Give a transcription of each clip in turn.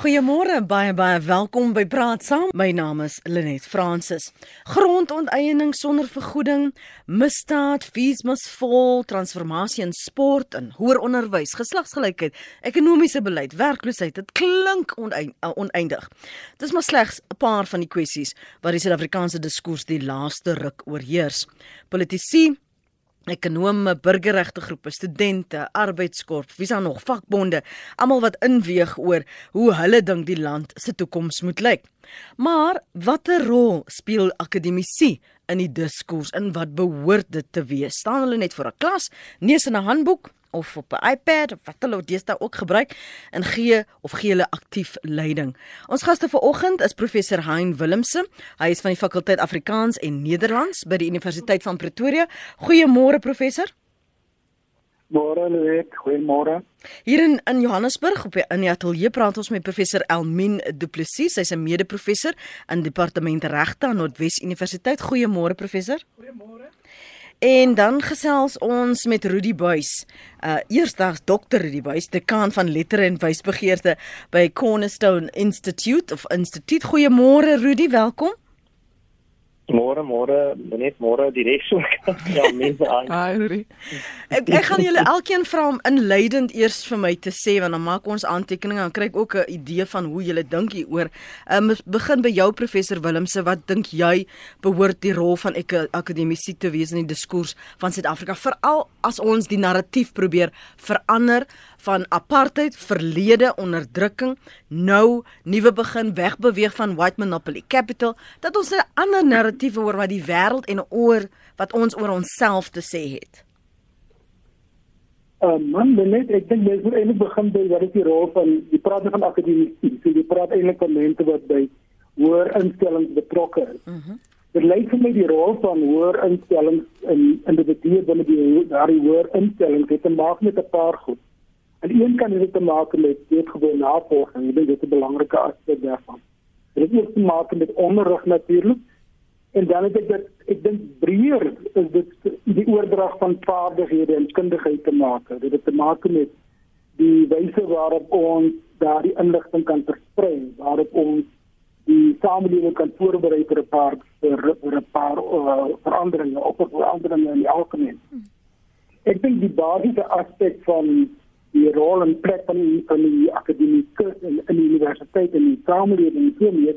Goeiemôre, baie baie welkom by Praat Saam. My naam is Lenet Fransis. Grondonteiening sonder vergoeding, misdaad, fees must fall, transformasie in sport en hoër onderwys, geslagsgelykheid, ekonomiese beleid, werkloosheid, dit klink oneindig. Dis maar slegs 'n paar van die kwessies waar die Suid-Afrikaanse diskurs die laaste ruk oorheers. Politici ekonome, burgerregte groepe, studente, arbeidskorp, wie sal nog vakbonde, almal wat inweeg oor hoe hulle dink die land se toekoms moet lyk. Maar watter rol speel akademisie in die diskurs en wat behoort dit te wees? Staan hulle net voor 'n klas, neus in 'n handboek of op 'n iPad of wat hulle deesdae ook gebruik en gee of gee hulle aktief leiding. Ons gaste vanoggend is professor Hein Willemse. Hy is van die fakulteit Afrikaans en Nederlands by die Universiteit van Pretoria. Goeiemôre professor. Môre net, goeiemôre. Hier in in Johannesburg op die, in die ateljee praat ons met professor Elmin Du Plessis. Hy's 'n mede-professor in departement regte aan Noordwes Universiteit. Goeiemôre professor. Goeiemôre. En dan gesels ons met Rudy Buys. Uh eersdags dokter Rudy Buys, dekaan van lettere en wysbegeerte by Cornerstone Institute of Instituut. Goeiemôre Rudy, welkom. Môre môre, net môre die res so. ja, mense aan. Hi Rudy. Ek ek gaan julle elkeen vra om inleidend eers vir my te sê want dan maak ons aantekeninge en kry ek ook 'n idee van hoe julle dink hieroor. Ehm um, begin by jou professor Willemse, wat dink jy behoort die rol van ek akademisie te wees in die diskurs van Suid-Afrika veral as ons die narratief probeer verander van apartheid, verlede onderdrukking, nou nuwe begin wegbeweeg van white monopoly capital, dat ons 'n ander narratief oor wat die wêreld en oor wat ons oor onsself te sê het. Uh, man, net ek dink mens moet eintlik begin by wat is die rol van die praat van akademisie. So jy praat eintlik van mense wat by hoër instellings betrokke is. Mhm. Mm Dit lyk vir my die rol van hoër instellings in individue binne die daardie hoër instellings het te maak met 'n paar goed. En een kan dit te maak met weetgewoon navorsing. Ek dink dit is 'n belangrike aspek daarvan. Dit het ook te maak met onderrig natuurlik. En dan het ek dit ek dink breër is dit die oordrag van vaardighede en kundigheid te maak. Dit het te maak met die wyse waarop ons daardie inligting kan versprei, waarop ons die samelewing kan voorberei vir 'n paar vir 'n paar uh, veranderinge of veranderinge in die algemeen. Ek dink die basiese aspek van die rol en plek van die van die akademikus in, in die universiteit en die samelewing so meer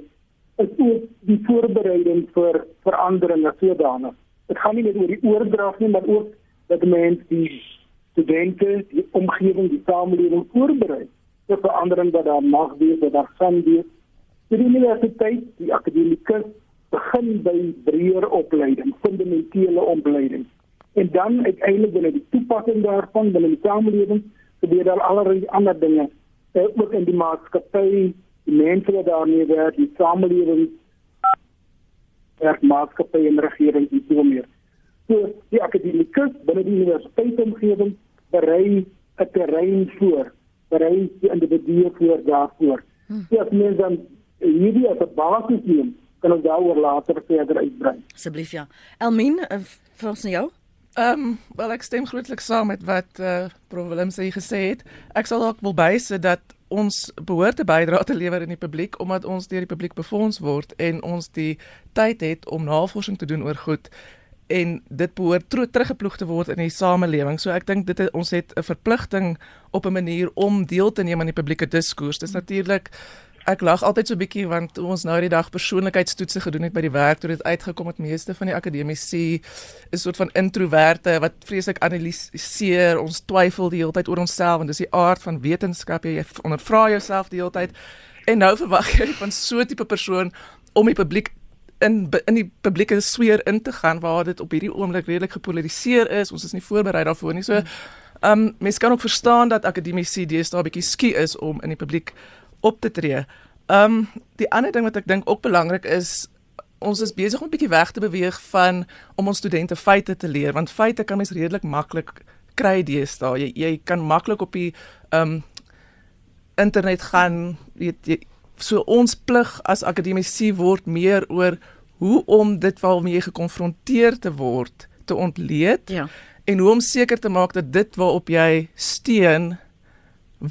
is ook die voorbereiding vir verandering as sodanig. Dit gaan nie net oor die oordrag nie, maar ook dat mense die studente, die omgewing, die samelewing voorberei vir verandering wat daar mag wees, wat daar gaan wees. Die universiteit, die akademikus begin by breër opleiding, fundamentele opleiding. En dan uiteindelik binne die toepassing daarvan binne die samelewing gebeur daar allerlei ander dinge uh, ook in die maatskappy die mense wat daarmee werk die samelewing werk maatskappy en regering en so meer. So die akademikus binne die universiteitsomgewing berei 'n terrein voor berei die individue voor daarvoor. Hmm. so as mens dan hierdie as 'n basis neem kan ons daaroor later verder uitbrei. Asseblief ja. Elmien uh, vir ons nou jou Ehm, um, wel ek stem grootliks saam met wat eh uh, Prof Willem sê gesê het. Ek sal ook wil byse dat ons behoort 'n bydrae te lewer in die publiek omdat ons deur die publiek befonds word en ons die tyd het om navorsing te doen oor goed en dit behoort teruggeploeg te word in die samelewing. So ek dink dit het, ons het 'n verpligting op 'n manier om deel te neem aan die publieke diskurs. Dis natuurlik Ek lag altyd so bietjie want ons nou die dag persoonlikheidstoetse gedoen het by die werk toe dit uitgekom het meeste van die akademici is soort van introverte wat vreeslik analiseer. Ons twyfel die hele tyd oor onsself en dis die aard van wetenskap. Jy ondervra jouself die hele tyd. En nou verwag jy van so 'n tipe persoon om die publiek in in die publieke sfeer in te gaan waar dit op hierdie oomblik redelik gepolariseer is. Ons is nie voorberei daarvoor nie. So ehm um, mense kan ook verstaan dat akademici deesdae 'n bietjie skie is om in die publiek op te tree. Ehm um, die ander ding wat ek dink ook belangrik is ons is besig om 'n bietjie weg te beweeg van om ons studente feite te leer want feite kan mens redelik maklik kry deesdae. Jy jy kan maklik op die ehm um, internet gaan weet jy so ons plig as akademici word meer oor hoe om dit waarmee jy gekonfronteer te word te ontleed. Ja. En hoe om seker te maak dat dit waarop jy steun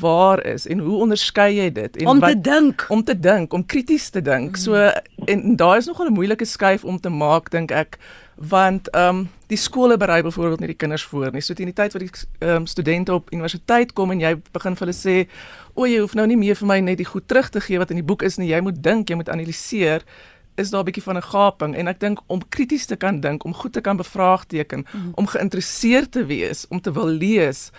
waar is en hoe onderskei jy dit en om wat, te dink om te dink om krities te dink so en daar is nogal 'n moeilike skuif om te maak dink ek want ehm um, die skole berei byvoorbeeld nie die kinders voor nie. So teen die tyd wat die ehm um, studente op universiteit kom en jy begin vir hulle sê, "O, jy hoef nou nie meer vir my net die goed terug te gee wat in die boek is nie. Jy moet dink, jy moet analiseer." is daar 'n bietjie van 'n gaping en ek dink om krities te kan dink, om goed te kan bevraagteken, mm -hmm. om geïnteresseerd te wees, om te wil lees.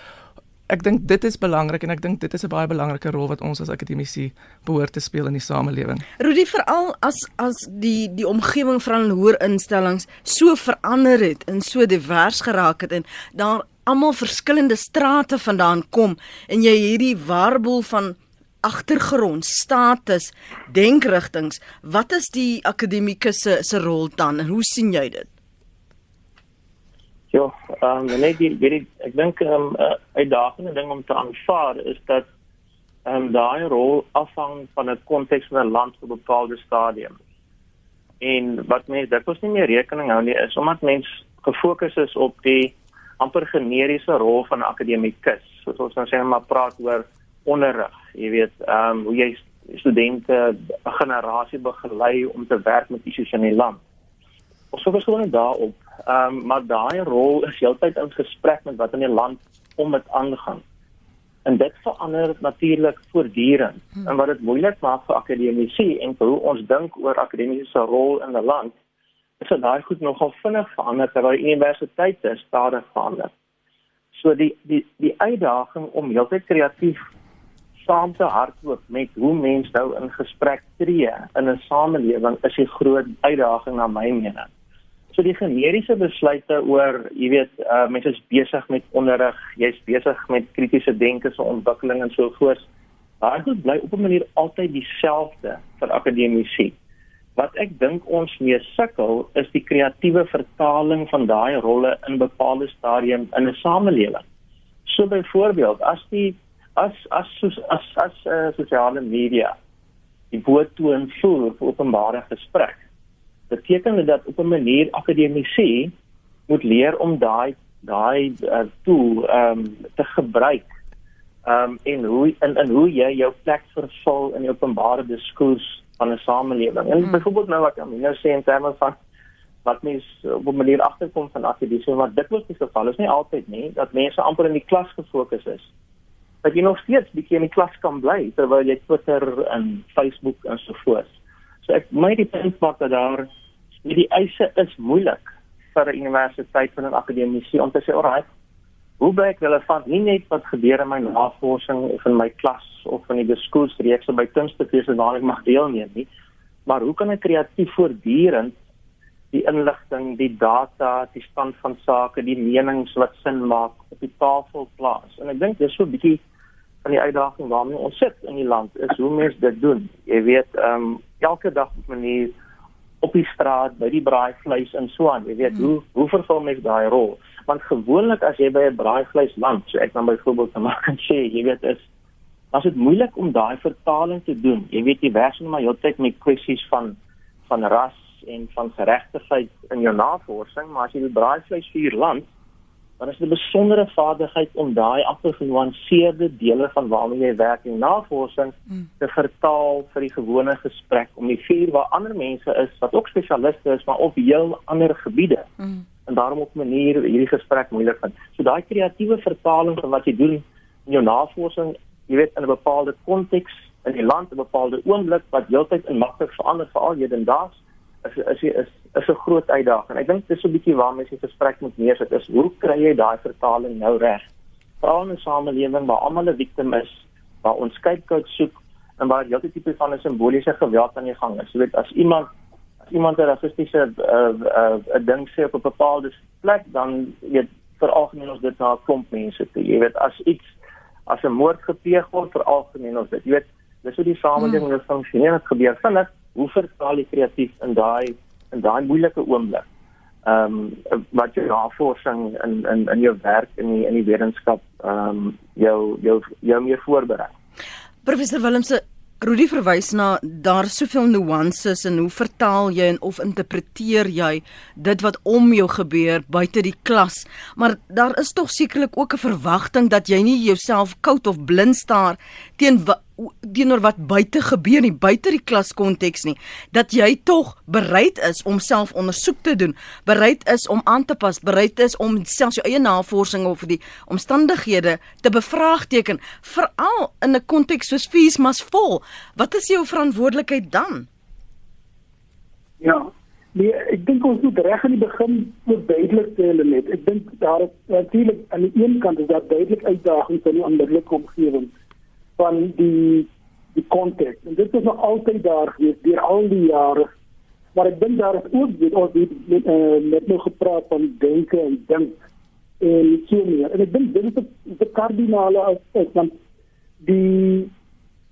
Ek dink dit is belangrik en ek dink dit is 'n baie belangrike rol wat ons as akademici behoort te speel in die samelewing. Rudy veral as as die die omgewing van hoër instellings so verander het en so divers geraak het en daar almal verskillende strate vandaan kom en jy hierdie warboel van agtergrond, status, denkrigtinge. Wat is die akademikus se se rol dan en hoe sien jy dit? Ja, ehm um, net die weet ek dink ehm um, uh, uitdagende ding om te aanvaar is dat ehm um, daai rol afhang van 'n konteks van 'n land op 'n bepaalde stadium. En wat mense dit was nie meer rekening hou nie is omdat mense gefokus is op die amper generiese rol van 'n akademikus. Soos ons nou sê maar praat oor onderrig, jy weet, ehm um, hoe jy studente 'n generasie begelei om te werk met issues in die land. Ons fokus gewoon daarop. Ehm um, maar daai rol is heeltyd in gesprek met wat in die land om dit aangaan. En dit verander natuurlik voortdurend. Hmm. En wat dit moeilik maak vir akademici en vir hoe ons dink oor akademiese rol in 'n land, is dat daai goed nogal vinnig verander terwyl universiteite stadig verander. So die die die uitdaging om heeltyd kreatief saam te hardloop met hoe mense nou in gesprek tree in 'n samelewing is 'n groot uitdaging na my mening. So die generiese besluite oor, jy weet, uh, mense is besig met onderrig, jy's besig met kritiese denke se ontwikkeling en so voort. Daai goed bly op 'n manier altyd dieselfde vir akademici. Wat ek dink ons mee sukkel is die kreatiewe vertaling van daai rolle in bepaalde stadiums in 'n samelewing. So byvoorbeeld, as die as as as as, as uh, sosiale media die boot toe en voer vir openbare gesprek beteken dit dat op 'n manier akademici moet leer om daai daai uh, tool ehm um, te gebruik ehm um, en hoe in in hoe jy jou plek vervul in die openbare diskurs van 'n samelewing en hmm. byvoorbeeld nou wat Amina sê in terme van wat mens op 'n manier agterkom van akademici maar dit was die geval is nie altyd nie dat mense amper in die klas gefokus is dat jy nog steeds bietjie in die klas kan bly terwyl jy Twitter en Facebook en so voort. So ek my die punt maak dat daar die eise is moeilik vir 'n universiteit van 'n akademiese om te sê, "Alright, hoe bly ek relevant nie net wat gebeur in my navorsing of in my klas of in die skoolstreeks by kunstefeeste waar ek mag deelneem nie, maar hoe kan ek kreatief voortdurend die inligting, die data, die stand van sake, die menings wat sin maak op die tafel plaas?" En ek dink dis so 'n bietjie van die uitdaging waarmee ons sit in die land is hoe mense dit doen. Jy weet, ehm um, elke dag op 'n manier op die straat by die braaivleis en so aan. Jy weet, hmm. hoe hoe vervul mens daai rol? Want gewoonlik as jy by 'n braaivleis land, so ek dan byvoorbeeld te maak en sê, jy weet, is as dit moeilik om daai vertaling te doen. Jy weet, jy werk net maar heeltyd met kwessies van van ras en van geregtigheid in jou navorsing, maar as jy die braaivleis vir land dan is dit 'n besondere vaardigheid om daai afgenuanceerde dele van waarmee jy werk in navorsing mm. te vertaal vir die gewone gesprek om die vuur waar ander mense is wat ook spesialiste is maar op heel ander gebiede. Mm. En daarom op 'n manier hierdie gesprek moeilik vind. So daai kreatiewe vertaling van wat jy doen in jou navorsing, jy weet in 'n bepaalde konteks in die land, 'n bepaalde oomblik wat heeltyd in maklik verander veral hedendaags is is is is 'n groot uitdaging. Ek dink dis 'n bietjie waarmee jy gesprek moet neersit is hoe kry jy daai vertaling nou reg? Veral in 'n samelewing waar almal 'n victim is, waar ons scapegoat soek en waar 'n tipe van 'n simboliese geweld aan die gang is. Jy weet as iemand as iemand 'n rassistiese 'n uh, uh, uh, ding sê op 'n bepaalde plek dan weet veralgemeen ons dit na 'n klomp mense toe. Jy weet as iets as 'n moord gepleeg word veralgemeen ons dit. Jy weet dis hoe die samelewing hmm. funksioneer. Dit gebeur vinnig hoe vertaal jy kreatief in daai in daai moeilike oomblik? Ehm um, wat jou navorsing in in in jou werk in die in die wetenskap ehm um, jou jou jou meer voorberei. Professor Willemse Rudy verwys na daar soveel nuances en hoe vertaal jy en of interpreteer jy dit wat om jou gebeur buite die klas. Maar daar is tog sekerlik ook 'n verwagting dat jy nie jouself koud of blind staar teen teenoor wat buite gebeur nie, buite die klaskonteks nie, dat jy tog bereid is om self ondersoek te doen, bereid is om aan te pas, bereid is om selfs jou eie navorsing of die omstandighede te bevraagteken, veral in 'n konteks soos fees must fall. Wat is jou verantwoordelikheid dan? Ja, nee, ek dink ons moet reg aan die begin moet duidelik sê net. Ek dink daar is natuurlik aan die een kant is daar duidelik uitdagings in die onmiddellike omgewing van die die konteks. En dit is nog altyd daar gewees deur al die jare. Maar ek dink daar is ook dit ons met uh, nog gepraat van denke en dink en so meer. En ek dink dit is 'n kardinale aspek want die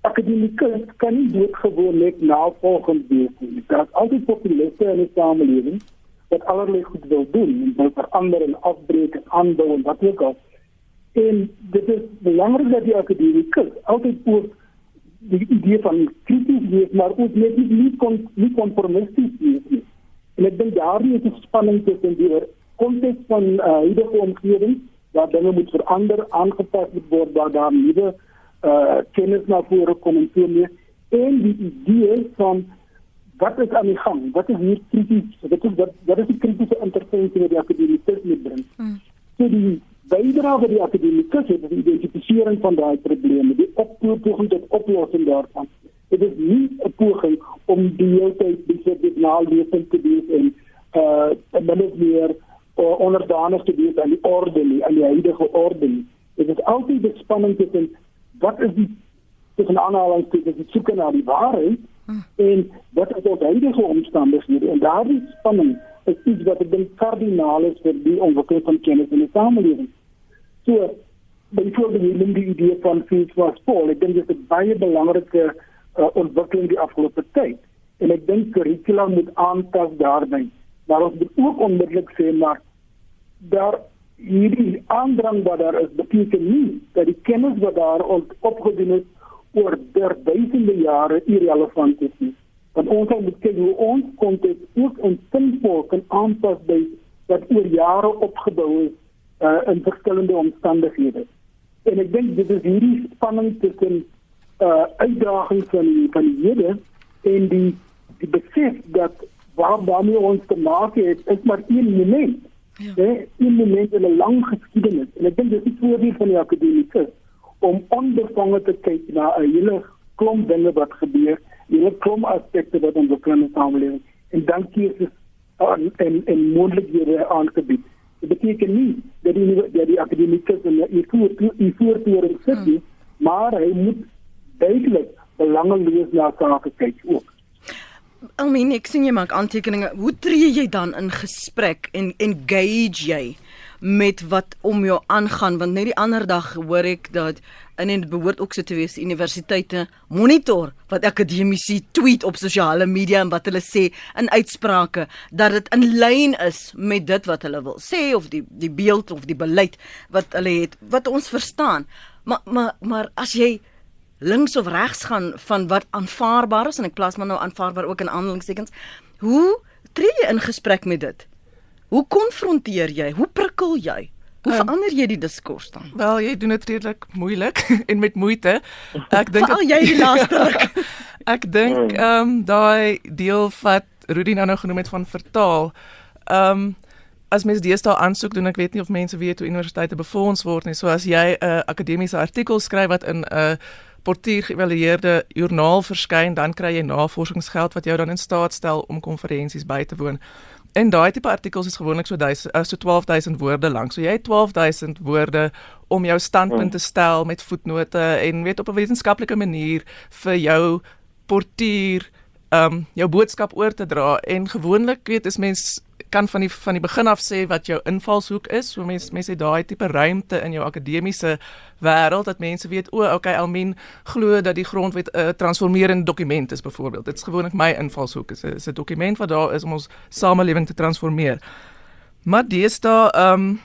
akademikus kan nie gewoon net navolgend wees nie. Daar is altyd populiste in die samelewing wat allerlei goed wil doen en wil verander afbreek en wat ook al. En dit is belangrik dat die akademikus altyd ook die idee van krities wees, maar ook net nie nie kon nie konformisties wees nie. En ek dink daarin is 'n spanning tussen die konteks van uh, huidige omgewing waar dinge moet verander, aangepas moet word waar daar nuwe uh kennis na vore kom en so meer en die idee van wat is aan die gang? Wat is hier krities? Wat is wat wat is die kritiese intervensie wat die akademikus moet bring? Hmm. So die bydra wat die akademikus het by die identifisering van daai probleme, die oplossing tot oplossing daarvan. Dit is nie 'n poging om die hele tyd besig naalewend te wees en uh dan is meer uh, onderdanig te wees aan die orde nie, aan die huidige orde nie. Dit is altyd die spanning tussen wat is die tussen aanhalingstekens die soeke na die waarheid hmm. en wat is ons huidige omstandighede en daardie spanning is iets wat ek dink kardinaal is vir die ontwikkeling van kennis in die samelewing. So byvoorbeeld die linde idee van fees was vol. Ek dink dit is 'n baie belangrike uh, ontwikkeling die afgelope tyd. En ek dink kurrikula moet aanpas daarby. Maar ons moet ook onmiddellik sê maar daar hierdie aandrang wat daar is beteken nie dat die kennis wat daar opgedoen is oor duisende jare irrelevant is nie. Want ons moet kyk hoe ons konteks ook in sinvol kan aanpas by wat oor jare opgebou is uh, in verskillende omstandighede. En ek dink dit is hierdie spanning tussen uh uitdagings van van die hede en die die besef dat waar waarmee ons te maak het is maar een moment. Ja. Nee, een moment in 'n lang geskiedenis. En ek dink dit is voordeel van die akademikus om onbevange te kyk na 'n hele klomp dinge wat gebeur, 'n hele klomp aspekte wat ons beklemtoon samelewing en dan kies dit en en moontlikhede aangebied. Dit beteken nie dat die dat die akademikus en die voortdurend sit nie, hmm. maar hy moet duidelik belangeloos na sake kyk ook. Almien ek sien jy maak aantekeninge. Hoe tree jy dan in gesprek en engage jy met wat om jou aangaan want net die ander dag hoor ek dat in en behoort ook so te wees universiteite monitor wat akademici tweet op sosiale media en wat hulle sê in uitsprake dat dit in lyn is met dit wat hulle wil sê of die die beeld of die beleid wat hulle het wat ons verstaan. Maar maar maar as jy links of regs gaan van wat aanvaarbaar is en ek plaas maar nou aanvaarbaar ook in aanhalingstekens hoe tree jy in gesprek met dit? Hoe konfronteer jy? Hoe prikkel jy Hoe ehm, verander jy die diskurs dan? Wel, jy doen dit redelik moeilik en met moeite. Ek dink al jy die laaste ruk. ek dink hmm. ehm um, daai deel wat Rudy nou nou genoem het van vertaal. Ehm um, as mens deesdae aansoek doen, ek weet nie of mense weet hoe universiteite befonds word nie. So as jy 'n uh, akademiese artikel skryf wat in 'n uh, portier geëvalueerde joernaal verskyn, dan kry jy navorsingsgeld wat jou dan in staat stel om konferensies by te woon. En daai tipe artikels is gewoonlik so 1000 uh, so 12000 woorde lank. So jy het 12000 woorde om jou standpunt te hmm. stel met voetnote en weet op 'n wetenskaplike manier vir jou portier ehm um, jou boodskap oor te dra en gewoonlik weet is mens kan van die van die begin af sê wat jou invalshoek is. So mense mense het daai tipe ruimte in jou akademiese wêreld dat mense weet o, okay, Almin glo dat die grondwet 'n uh, transformerende dokument is byvoorbeeld. Dit is gewoonlik my invalshoek. Dit is 'n dokument wat daar is om ons samelewing te transformeer. Maar deesdae ehm um,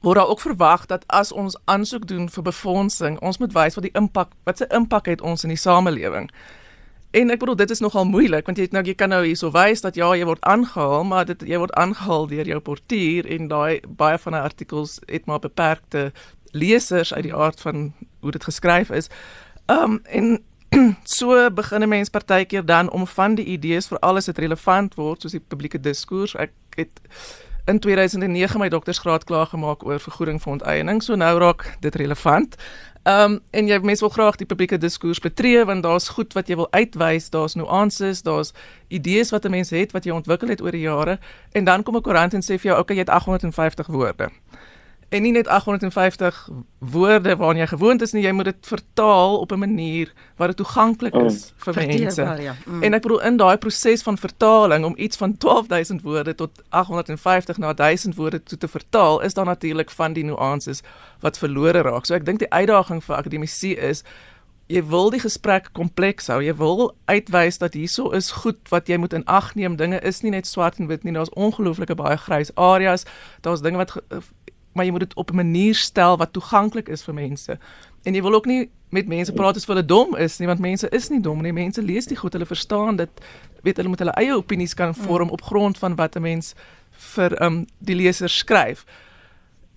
word daar ook verwag dat as ons aansoek doen vir befondsing, ons moet wys wat die impak, wat se impak het ons in die samelewing. En ek bedoel dit is nogal moeilik want jy nou jy kan nou hierso wys dat ja, jy word aangehaal, maar dit jy word aangehaal deur jou portier en daai baie van die artikels het maar beperkte lesers uit die aard van hoe dit geskryf is. Um en so begin 'n mens partykeer dan om van die idees vir alles wat relevant word soos die publieke diskurs. Ek het in 2009 my doktorsgraad klaar gemaak oor vergoeding vir onteiening, so nou raak dit relevant. Ehm um, en jy mens wil graag die publieke diskurs betree want daar's goed wat jy wil uitwys, daar's nuances, daar's idees wat 'n mens het wat jy ontwikkel het oor die jare en dan kom 'n koerant en sê vir jou, "Oké, okay, jy het 850 woorde." En nie net 850 woorde waarna jy gewoond is nie, jy moet dit vertaal op 'n manier wat dit toeganklik is mm. vir mense. Ja. Mm. En ek bedoel in daai proses van vertaling om iets van 12000 woorde tot 850 na 1000 woorde toe te vertaal, is daar natuurlik van die nuances wat verlore raak. So ek dink die uitdaging vir akademici is jy wil die gesprek kompleks hou. Jy wil uitwys dat hierso is goed wat jy moet in ag neem. Dinge is nie net swart en wit nie. Daar's ongelooflike baie grys areas. Daar's dinge wat maar jy moet dit op 'n manier stel wat toeganklik is vir mense. En jy wil ook nie met mense praat as hulle dom is nie, want mense is nie dom nie. Mense lees dit goed, hulle verstaan dit. Weet hulle moet hulle eie opinies kan vorm op grond van wat 'n mens vir um die leser skryf.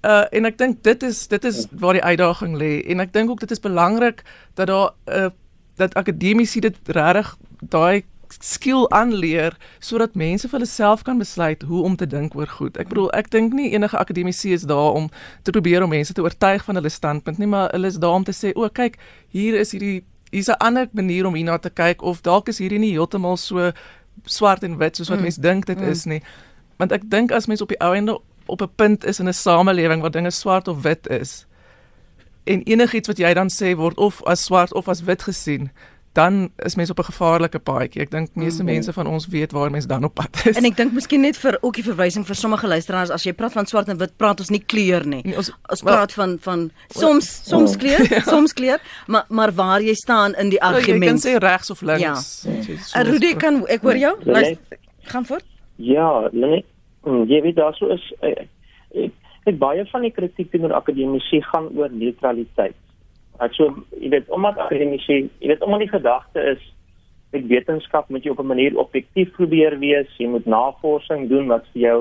Uh en ek dink dit is dit is waar die uitdaging lê en ek dink ook dit is belangrik dat daar uh dat akademici dit regtig daai skill aanleer sodat mense vir hulle self kan besluit hoe om te dink oor goed. Ek bedoel, ek dink nie enige akademici is daar om te probeer om mense te oortuig van hulle standpunt nie, maar hulle is daar om te sê, "O, kyk, hier is hierdie hier's 'n ander manier om hierna te kyk of dalk is hierdie nie heeltemal so swart en wit soos wat mm. mense dink dit mm. is nie." Want ek dink as mense op die ou ende op 'n punt is in 'n samelewing waar dinge swart of wit is en enigiets wat jy dan sê word of as swart of as wit gesien, dan is mense op 'n gevaarlike paadjie. Ek dink meeste mm -hmm. mense van ons weet waar mense dan op pad is. En ek dink miskien net vir ookie verwysing vir sommige luisteraars as jy praat van swart en wit, praat ons nie kleur nie. Nee, ons ons praat well, van van soms well, soms kleur, ja. soms kleur, maar maar waar jy staan in die argument. Jy kan sê regs of links. Ja. Uh, Rudy kan ek hoor jou? Luister, gaan voort. Ja, nee. Jy weet daar so is ek, ek, ek baie van die kritiek teenoor akademici gaan oor neutraliteit. Ek so jy weet omdat akademici, jy weet omdat die gedagte is met wetenskap moet jy op 'n manier objektief probeer wees, jy moet navorsing doen wat vir jou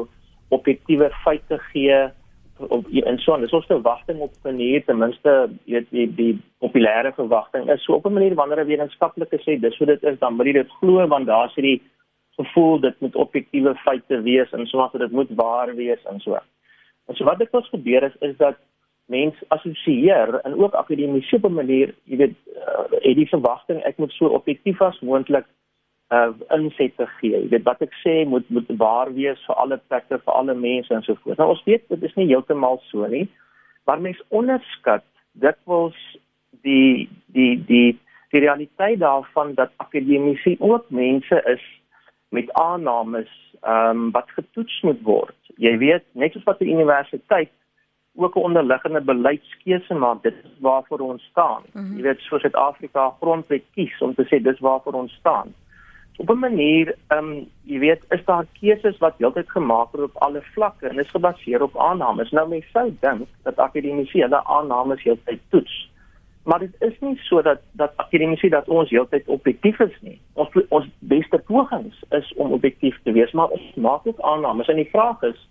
objektiewe feite gee of en so en dis ons verwagting op 'n manier ten minste weet die die populêre verwagting is. So op 'n manier wanneer 'n wetenskaplike sê dis hoe dit is dan moet jy dit glo want daar's hierdie gevoel dit moet objektiewe feite wees en so wat dit moet waar wees en so. En so wat dit ons gebeur is is dat mens assosieer en ook akademiese op 'n manier, jy weet, uh, het die verwagting ek moet so objektief as moontlik uh insette gee. Jy weet wat ek sê moet moet waar wees vir alle plekke, vir alle mense en so voort. Nou ons weet dit is nie heeltemal so nie. Maar mens onderskat dit was die die die die realiteit daarvan dat akademici ook mense is met aannames ehm um, wat getoets moet word. Jy weet, net soos wat die universiteit ook 'n onderliggende beleidskeuse maak. Dit is waarvoor ons staan. Mm -hmm. Jy weet, so Suid-Afrika grondwet kies om te sê dis waarvoor ons staan. Op 'n manier, ehm um, jy weet, is daar keuses wat heeltyd gemaak word op alle vlakke en is gebaseer op aannames. Nou mense sou dink dat akademici hulle aannames heeltyd toets. Maar dit is nie so dat dat akademici dat ons heeltyd objektief is nie. Ons ons beste pogings is om objektief te wees, maar ons maak ook aannames en die vraag is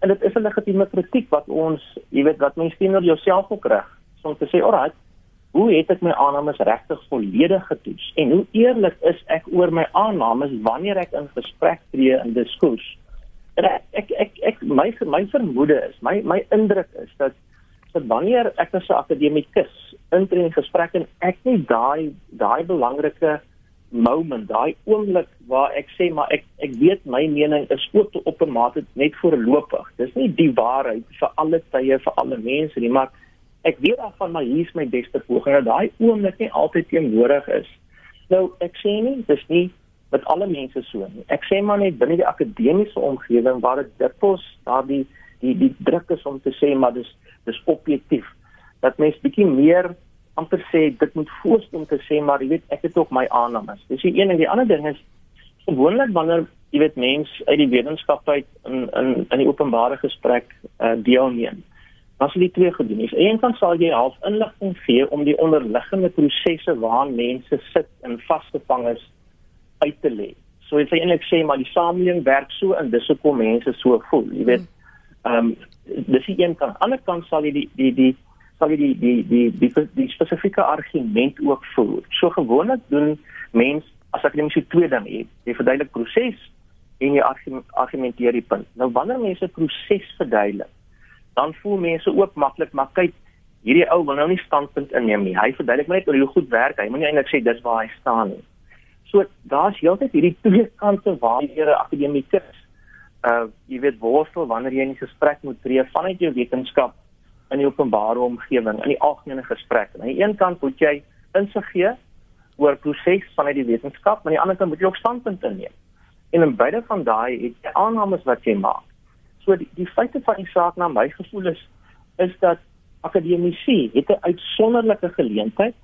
en dit is 'n legitieme kritiek wat ons, jy weet, wat mense teenoor jouself ook reg. So om te sê, "Alraai, hoe het ek my aannames regtig volledig getoets en hoe eerlik is ek oor my aannames wanneer ek in gesprek tree in diskurs?" En ek ek ek, ek my my vermoede is, my my indruk is dat dat wanneer ek as 'n akademikus intree in gesprek en ek net daai daai belangrike moment, daai oomblik waar ek sê maar ek ek weet my mening is ook op 'n mate net voorlopig. Dis nie die waarheid vir alle tye vir alle mense nie, maar ek weet daarvan maar hier is my beste poging dat daai oomblik nie altyd teenwoordig is. Nou ek sê nie dis nie met alle mense so nie. Ek sê maar net binne die akademiese omgewing waar dit dikwels daardie die die druk is om te sê maar dis dis objektief dat mens bietjie meer amper sê dit moet voorstem te sê maar jy weet ek het ook my aannames. Dis die een en die ander ding is gewoonlik wanneer jy weet mense uit die wetenskap uit in in in die openbare gesprek uh, deelneem. dan sal jy twee gedoen. Aan een kant sal jy half inligting gee om die onderliggende prosesse waar mense sit in vasgevang is uit te lê. So jy sê eintlik sê maar die samelewing werk so en dis hoekom mense so voel, jy weet. Ehm um, dis die een kant. Aan die ander kant sal jy die die die sal jy die die die die, die, die spesifieke argument ook voer. So gewoonlik doen mense as ek net so twee ding het, jy verduidelik proses en jy argumenteer die punt. Nou wanneer mense proses verduidelik, dan voel mense ook maklik, maar kyk, hierdie ou wil nou nie standpunt inneem nie. Hy verduidelik net hoe goed werk. Hy moenie eintlik sê dis waar hy staan nie. So daar's heeltyd hierdie twee kante waar jy 'n akademikus uh jy weet worstel wanneer jy in 'n gesprek moet tree vanuit jou wetenskap in die openbare omgewing, in die algemene gesprek. Aan die een kant moet jy insig gee oor proses vanuit die wetenskap, maar aan die ander kant moet jy ook standpunt inneem. En in beide van daai het jy aannames wat jy maak. So die, die feite van die saak na my gevoel is is dat akademici het 'n uitsonderlike geleentheid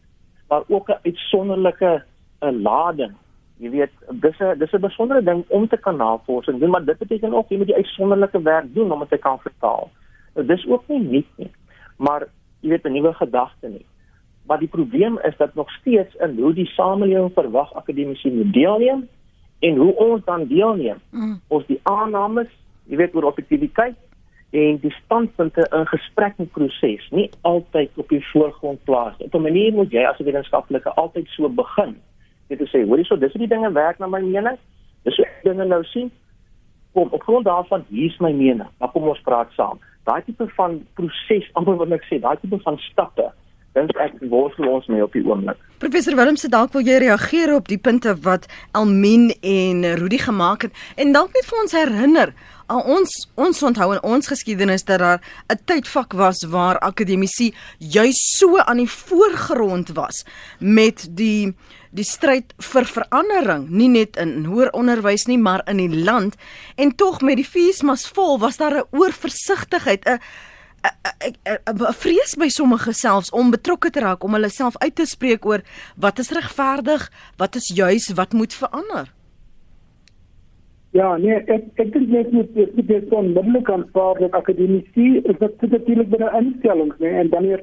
maar ook 'n uitsonderlike 'n lading. Jy weet, dis 'n dis 'n besondere ding om te kan navorsing doen, maar dit beteken ook jy moet die uitsonderlike werk doen om dit te kan vertaal. Dis ook nie nuut nie. Maar jy weet 'n nuwe gedagte nie. Maar die probleem is dat nog steeds in hoe die samelewing verwag akademici moet deelneem en hoe ons dan deelneem. Mm. Ons die aannames jy weet oor objektiviteit en die standpunte in gesprek en proses nie altyd op die voorgrond plaas nie. Op 'n manier moet jy as 'n wetenskaplike altyd so begin. Jy moet sê, hoorie so, dis hoe die dinge werk na my mening. Dis hoe dinge nou sien. Kom, op grond daarvan, hier's my mening. Maar kom ons praat saam. Daai tipe van proses, amper wat ek sê, daai tipe van stappe dink ek worstel ons mee op die oomblik. Professor Willem se dalk wil jy reageer op die punte wat Elmien en Rudy gemaak het en dalk net vir ons herinner al ons ons onthou in ons geskiedenis dat daar 'n tydvak was waar akademici juis so aan die voorgrond was met die die stryd vir verandering nie net in hoër onderwys nie maar in die land en tog met die feesmas vol was daar 'n oorversigtigheid 'n 'n vrees by sommige selfs om betrokke te raak om hulle self uit te spreek oor wat is regverdig, wat is juis, wat moet verander. Ja, nee, ek ek dink net met die die son middellike aanvaar dat akademici is dit natuurlik binne instellings, nee, en dan hier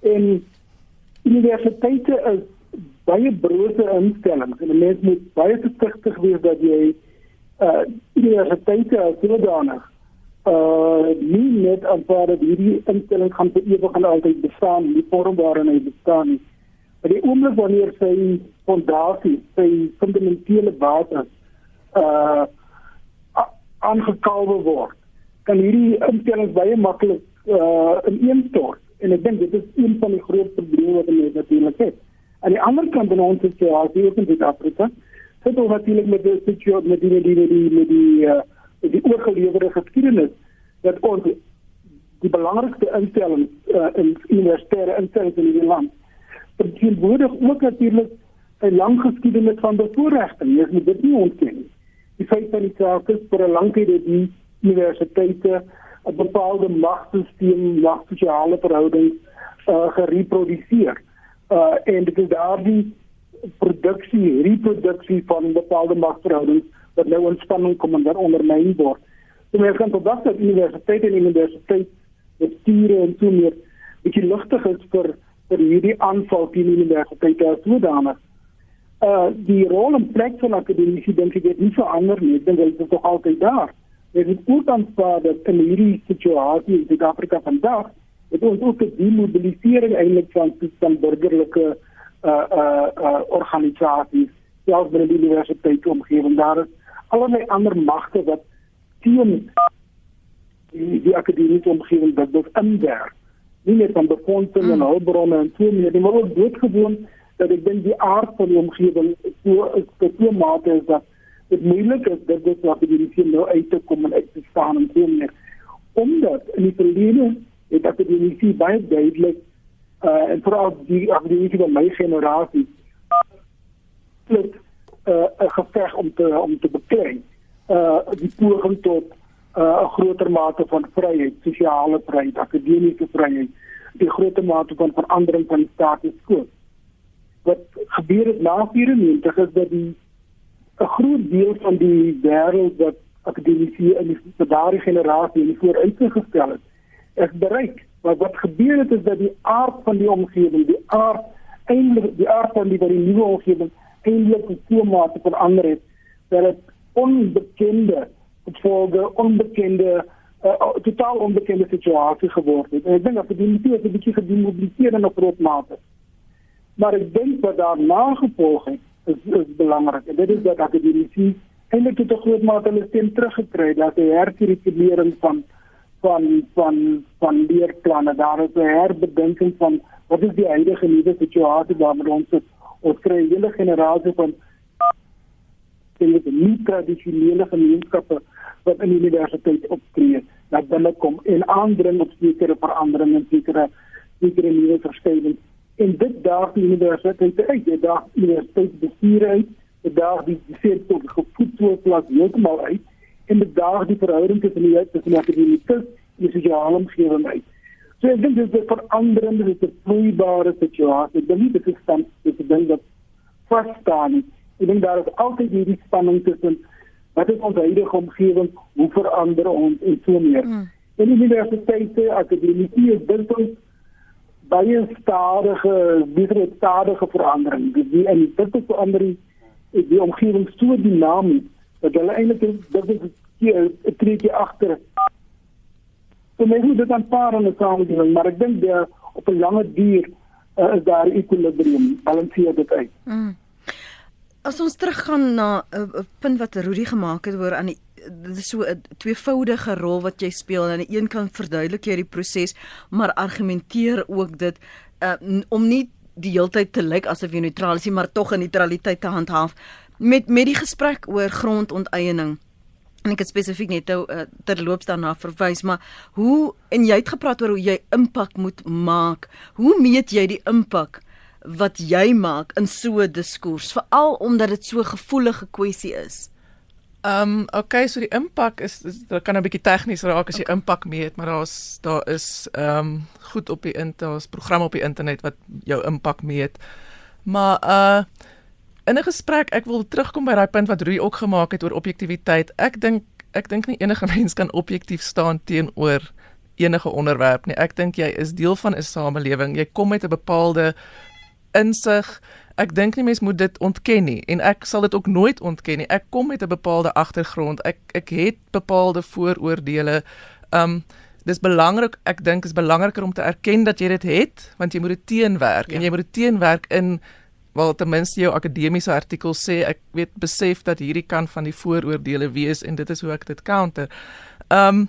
in universiteite is baie brose instellings en mense moet baie versigtig wees dat jy uh universiteite as sodanig uh nie net aanvaar dat hierdie instelling gaan vir ewig en altyd bestaan nie, vorm waarin hy bestaan nie. Maar die oomblik wanneer sy fondasie, sy fundamentele basis uh aangekalwe word, kan hierdie instelling baie maklik uh ineenstort en ek dink dit is een van die groot probleme wat ons natuurlik het. Aan die ander kant van ons situasie ook in Suid-Afrika, sit ons natuurlik met die situasie met die met die met die, met die uh, die oorgelewerde geskiedenis dat ons die belangrikste instelling uh, in universitêre instellings in die land verteenwoordig ook natuurlik 'n lang geskiedenis van bevoordiging. Jy moet dit nie ontken nie. Die feit dat die saak is vir 'n lang tyd dat die universiteite 'n bepaalde magstelsel, magsosiale verhoudings uh, gereproduseer. Uh, en dit is daardie produksie, reproduksie van bepaalde magverhoudings wat nou in spanning kom en daar ondermyn word. So mens kan verwag dat universiteite en universiteit bestuure en so meer bietjie ligtig is vir vir hierdie aanval teen universiteite as sodanig. Uh die rol en plek van akademici dink ek het nie verander nie. Dink dit is nog altyd daar. Dit is ook aanvaar dat in hierdie situasie in Suid-Afrika vandag het ons ook die mobilisering eintlik van van burgerlike uh uh, uh organisasies selfs binne die universiteit omgewing daar is allerlei ander magte wat teen die, die akademiese omgewing dat dit inwerk. Nie net van befondsing en mm. hulpbronne en so meer, maar ook doodgewoon dat ek dink die aard van die omgewing so is tot so mate is dat dit moeilik is dat dit wat die regering nou uit te kom en uit te staan en so meer. Omdat in die verlede het akademici baie duidelik uh en vooral die akademici van my generasie uh, 'n geveg om te om te beklein uh die poging tot uh 'n groter mate van vryheid, sosiale vryheid, akademiese vryheid, die groter mate van verandering van die status quo. Wat gebeur het na 94 is dat die 'n groot deel van die wêreld wat akademiese in die daardie generasie in vooruitgestel het, is bereik. Maar wat gebeur het is dat die aard van die omgewing, die aard eintlik die aard van die, die nuwe omgewing eintlik so mate verander het dat dit onbekende gevolge, onbekende uh, totaal onbekende situasie geword het. En ek dink dat die mense 'n bietjie gedemobiliseer in 'n groot mate. Maar ek dink dat daar nagevolge is, is belangrik. En dit is dat akademici eintlik tot 'n groot mate hulle stem teruggekry dat die herkurrikulering van van van van leerplanne. Daar is 'n herbedenking van wat is die huidige nuwe situasie waarmee ons het. Ons kry 'n hele generasie van die nie tradisionele gemeenskappe wat in die universiteit optree dat hulle kom en aandring op sekere veranderinge en sekere sekere nuwe verskynings en dit daag die universiteit uit. Dit daag die universiteit bestuur uit. Dit daag die sektor gevoedselplas heeltemal uit en dit daag die verhouding tussen die tussen die akademikus en die sosiale omgewing uit. So ek dink dit is 'n veranderende dit is 'n vloeibare situasie. Ek dink dit is dan dit is dat vas staan ek dink daar is altyd hierdie spanning tussen wat is ons huidige omgewing hoe verander ons en so meer. Mm. en die universiteite akademici is dit baie stadige baie stadige verandering. Die en dit is verandering die omgewing so dinamies dat hulle eintlik dit is 'n treetjie agter so mens moet dit aanpaar in 'n samelewing maar ek dink op 'n lange duur uh, is daar ekwilibrium balanseer dit uit mm. As ons teruggaan na 'n uh, punt wat Rudy gemaak het oor aan die dit is so 'n tweevoudige rol wat jy speel. Aan die een kant verduidelik jy die proses, maar argumenteer ook dit uh, om nie die heeltyd te lyk asof jy neutraal is, maar tog 'n neutraliteit te handhaaf met met die gesprek oor grondonteiening. En ek het spesifiek net nou uh, terloops daarna verwys, maar hoe en jy het gepraat oor hoe jy impak moet maak. Hoe meet jy die impak wat jy maak in so 'n diskurs, veral omdat dit so 'n gevoelige kwessie is? Ehm um, okay, so die impak is, is dit kan 'n bietjie tegnies raak as jy okay. impak meet, maar daar's daar is ehm um, goed op die internet, programme op die internet wat jou impak meet. Maar uh in 'n gesprek, ek wil terugkom by daai punt wat Rui ook gemaak het oor objektiviteit. Ek dink ek dink nie enige mens kan objektief staan teenoor enige onderwerp nie. Ek dink jy is deel van 'n samelewing. Jy kom met 'n bepaalde insig ek dink nie mens moet dit ontken nie en ek sal dit ook nooit ontken nie. Ek kom met 'n bepaalde agtergrond. Ek ek het bepaalde vooroordeele. Um dis belangrik, ek dink is belangriker om te erken dat jy dit het, want jy moet dit teenwerk ja. en jy moet dit teenwerk in wel ten minste jou akademiese artikel sê ek weet besef dat hierdie kan van die vooroordeele wees en dit is hoe ek dit counter. Um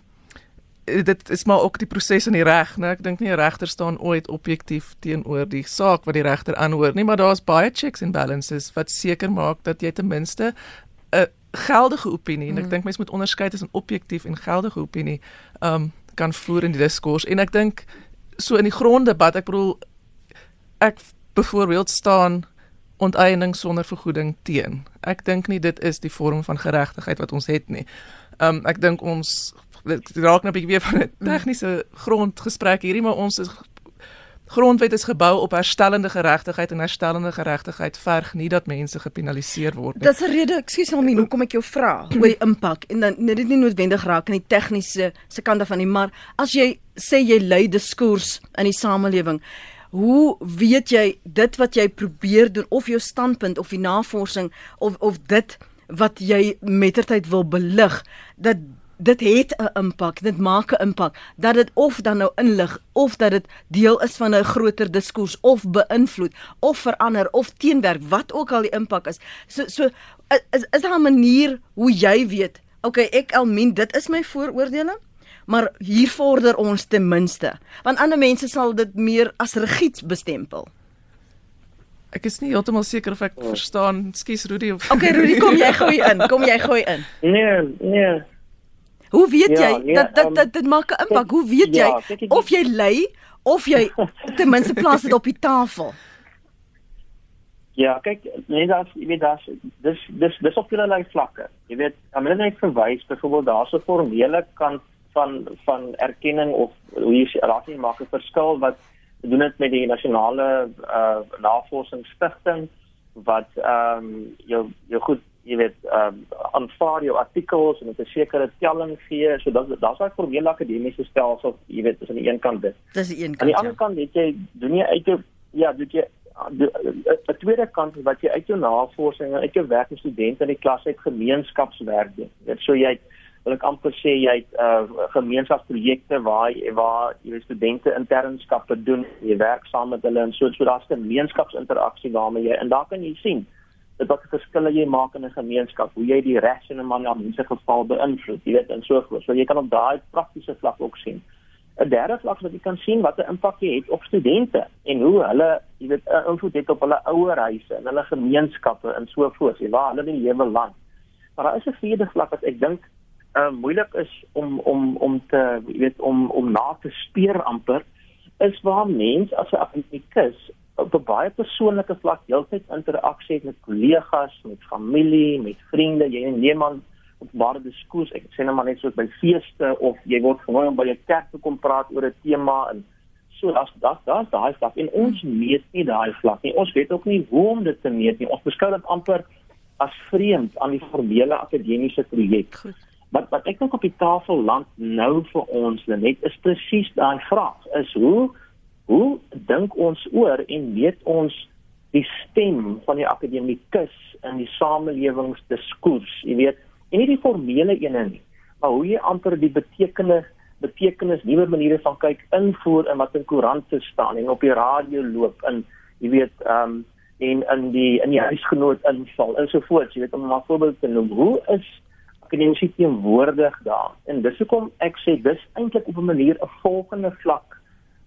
dit is maar ook die proses in die reg, né? Ek dink nie 'n regter staan ooit objektief teenoor die saak wat die regter aanhoor nie, maar daar's baie checks and balances wat seker maak dat jy ten minste 'n geldige opinie en ek mm. dink mense moet onderskei tussen objektief en geldige opinie um kan voer in die diskurs en ek dink so in die gronddebat, ek bedoel ek byvoorbeeld staan onteiening sonder vergoeding teen. Ek dink nie dit is die vorm van geregtigheid wat ons het nie. Um ek dink ons dit raak nou 'n bietjie weer van 'n mm. tegniese grondgesprek hierdie maar ons is grondwet is gebou op herstellende geregtigheid en herstellende geregtigheid verg nie dat mense gepenaliseer word nie. Dis 'n rede, ekskuus nou, hoekom ek jou vra oor die impak en dan net dit nie noodwendig raak in die tegniese se kant af van die maar as jy sê jy lei diskurs in die samelewing Hoe weet jy dit wat jy probeer doen of jou standpunt of die navorsing of of dit wat jy mettertyd wil belig dat dit het 'n impak, dit maak 'n impak dat dit of dan nou inlig of dat dit deel is van 'n groter diskurs of beïnvloed of verander of teenwerk wat ook al die impak is. So so is is daar 'n manier hoe jy weet, okay, ek Elmien, dit is my vooroordeele, maar hier vorder ons ten minste. Want ander mense sal dit meer as rigied bestempel. Ek is nie heeltemal seker of ek oh. verstaan. Skus Rudy of Okay Rudy, kom jy gooi in. Kom jy gooi in. Nee, nee. Hoe weet ja, jy nee, dat dat, um, dat dit maak 'n impak? Hoe weet jy ja, of jy lei of jy ten minste plaas dit op die tafel? Ja, kyk, nee, daar's jy weet daar's dis dis dis op allerlei vlakke. Jy weet, om net verwys byvoorbeeld daar's 'n formele kant van van erkenning of hoe jy raak nie maak 'n verskil wat doen dit met die nasionale uh navorsingsstigting wat ehm um, jou jou goed jy weet ehm um, aanvaar jou artikels en met 'n sekere telling gee. So dat daar's daai formele akademiese stelsel, jy weet, is aan die een kant dit. Dis die een kant. Aan die ja. ander kant weet jy, doen jy uit jou ja, doen jy 'n tweede kant is wat jy uit jou navorsing en uit jou werk met studente in die klas uit gemeenskapswerk doen. Dit so jy wil ek amper sê jy het uh, gemeenskapsprojekte waar waar jy studente internskappe doen, jy werk saam met hulle en so so daar's 'n gemeenskapsinteraksie waarmee jy en daar kan jy sien dit wat verskille jy maak in 'n gemeenskap, hoe jy die res in 'n man aan mense geval beïnvloed, jy weet en so voort. So jy kan op daai praktiese vlak ook sien. 'n Derde vlak wat jy kan sien wat 'n impak het op studente en hoe hulle, jy weet, 'n invloed het op hulle ouerhuise en hulle gemeenskappe en so voort, jy waar hulle die lewe land. Maar daar is 'n vierde vlak wat ek dink uh, moeilik is om om om te weet om om na te speur amper is waar mens as 'n akademikus op 'n baie persoonlike vlak heeltyd interaksie het met kollegas, met familie, met vriende. Jy neem aan op baie diskurs, ek sê nou maar net soos by feeste of jy word genooi om by 'n kerk te kom praat oor 'n tema en so daar's daar's daar's daai vlak en ons meet nie daai vlak nie. Ons weet ook nie hoe om dit te meet nie. Ons beskou dit amper as vreemd aan die formele akademiese projek. Wat wat ek nog op die tafel land nou vir ons net is presies daai vraag is hoe hoe dink ons oor en meet ons die stem van die akademikus in die samelewingsdiskoers, jy weet, en nie die formele ene nie, maar hoe jy amper die betekenis betekenis nuwe maniere van kyk invoer in wat in koerante staan en op die radio loop in jy weet ehm um, en in die in die huisgenoot inval en so voort jy weet om 'n voorbeeld te noem. Hoe is akademiese teenwoordig daar en dis hoekom ek sê dis eintlik op 'n manier 'n volgende vlak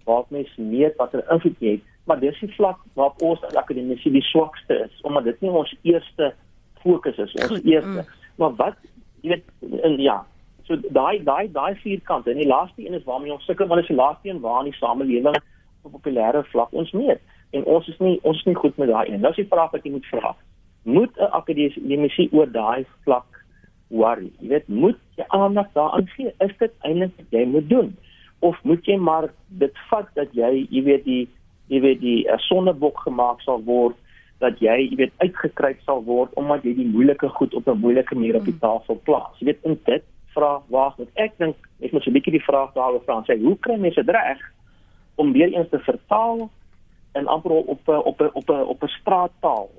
waar mense meet wat 'n invloed het, maar dis die vlak waar ons as akademici die swakste is, omdat dit nie ons eerste fokus is, ons Goed, eerste. Mm. Maar wat jy weet in ja, so daai daai daai vierkant en die laaste een is waarmee ons sukkel, maar dis die laaste een waar in die samelewing op populêre vlak ons meet. En ons is nie ons is nie goed met daai een. Nou is die vraag wat jy moet vra. Moet 'n akademici oor daai vlak worry? Jy weet, moet jy aandag daaraan gee? Is dit eintlik wat jy moet doen? of moet jy maar dit vat dat jy jy weet die jy weet die uh, sonnebok gemaak sal word dat jy jy weet uitgekryp sal word omdat jy die moeilike goed op 'n moeilike manier op die hmm. tafel plaas jy weet in dit vra wag wat ek dink ek moet so 'n bietjie die vraag daar oor vra en sê hoe kry mense dit reg om weer eens te vertaal en amper op op op op 'n straattaal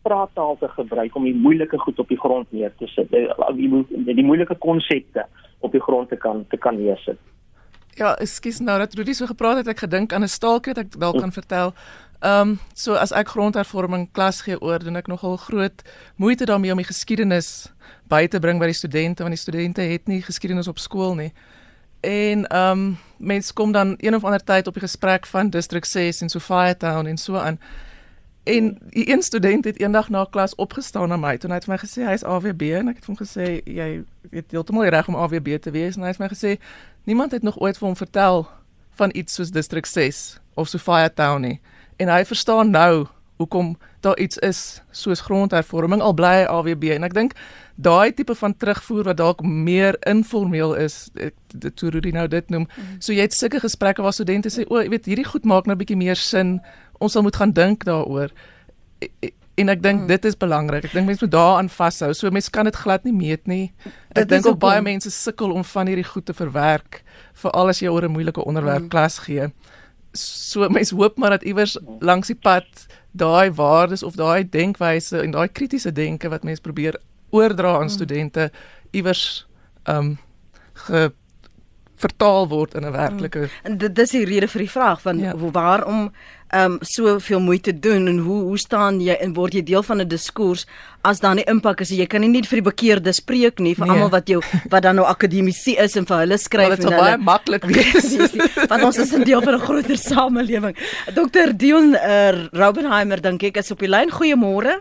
straattaal te gebruik om die moeilike goed op die grond neer te sit die, die, die moeilike konsepte op die grond te kan te kan neersit Ja, ekskuus nou dat Rudy so gepraat het, ek gedink aan 'n staaltjie wat ek wel kan vertel. Ehm um, so as ek grondhervorming klas gee oor, doen ek nogal groot moeite daarmee om die geskiedenis by te bring by die studente want die studente het nie geskiedenis op skool nie. En ehm um, mense kom dan een of ander tyd op die gesprek van District 6 en Sophia Town en so aan. En die een student het eendag na klas opgestaan na my en hy het vir my gesê hy's AWB en ek het vir hom gesê jy weet heeltemal reg om AWB te wees en hy het my gesê niemand het nog ooit vir hom vertel van iets soos District 6 of Sophia Town nie. En hy verstaan nou hoekom daar iets is soos grondhervorming al bly AWB en ek dink daai tipe van terugvoer wat dalk meer informeel is dit toe Rudy nou dit noem. Mm -hmm. So jy het sulke gesprekke waar studente sê o, jy weet hierdie goed maak nou 'n bietjie meer sin ons sal moet gaan dink daaroor. En ek dink hmm. dit is belangrik. Ek dink mense moet daaraan vashou. So mense kan dit glad nie meet nie. Ek dink ook baie mense sukkel om van hierdie goed te verwerk, veral as jy oor 'n moeilike onderwerp hmm. klas gee. So mense hoop maar dat iewers langs die pad daai waardes of daai denkwyse en daai kritiese denke wat mense probeer oordra aan hmm. studente iewers ehm um, vertaal word in 'n werklike mm. En dit dis die rede vir die vraag van ja. waarom um, soveel moeite doen en hoe hoe staan jy en word jy deel van 'n diskurs as daar nie impak is jy kan nie net vir die bekeerde spreek nie vir nee. almal wat jou wat dan nou akademisie is en vir hulle skryf en hulle baie maklik wees. Want ons is 'n deel van 'n groter samelewing. Dr Dion uh, Raubenheimer dink ek is op die lyn. Goeiemôre.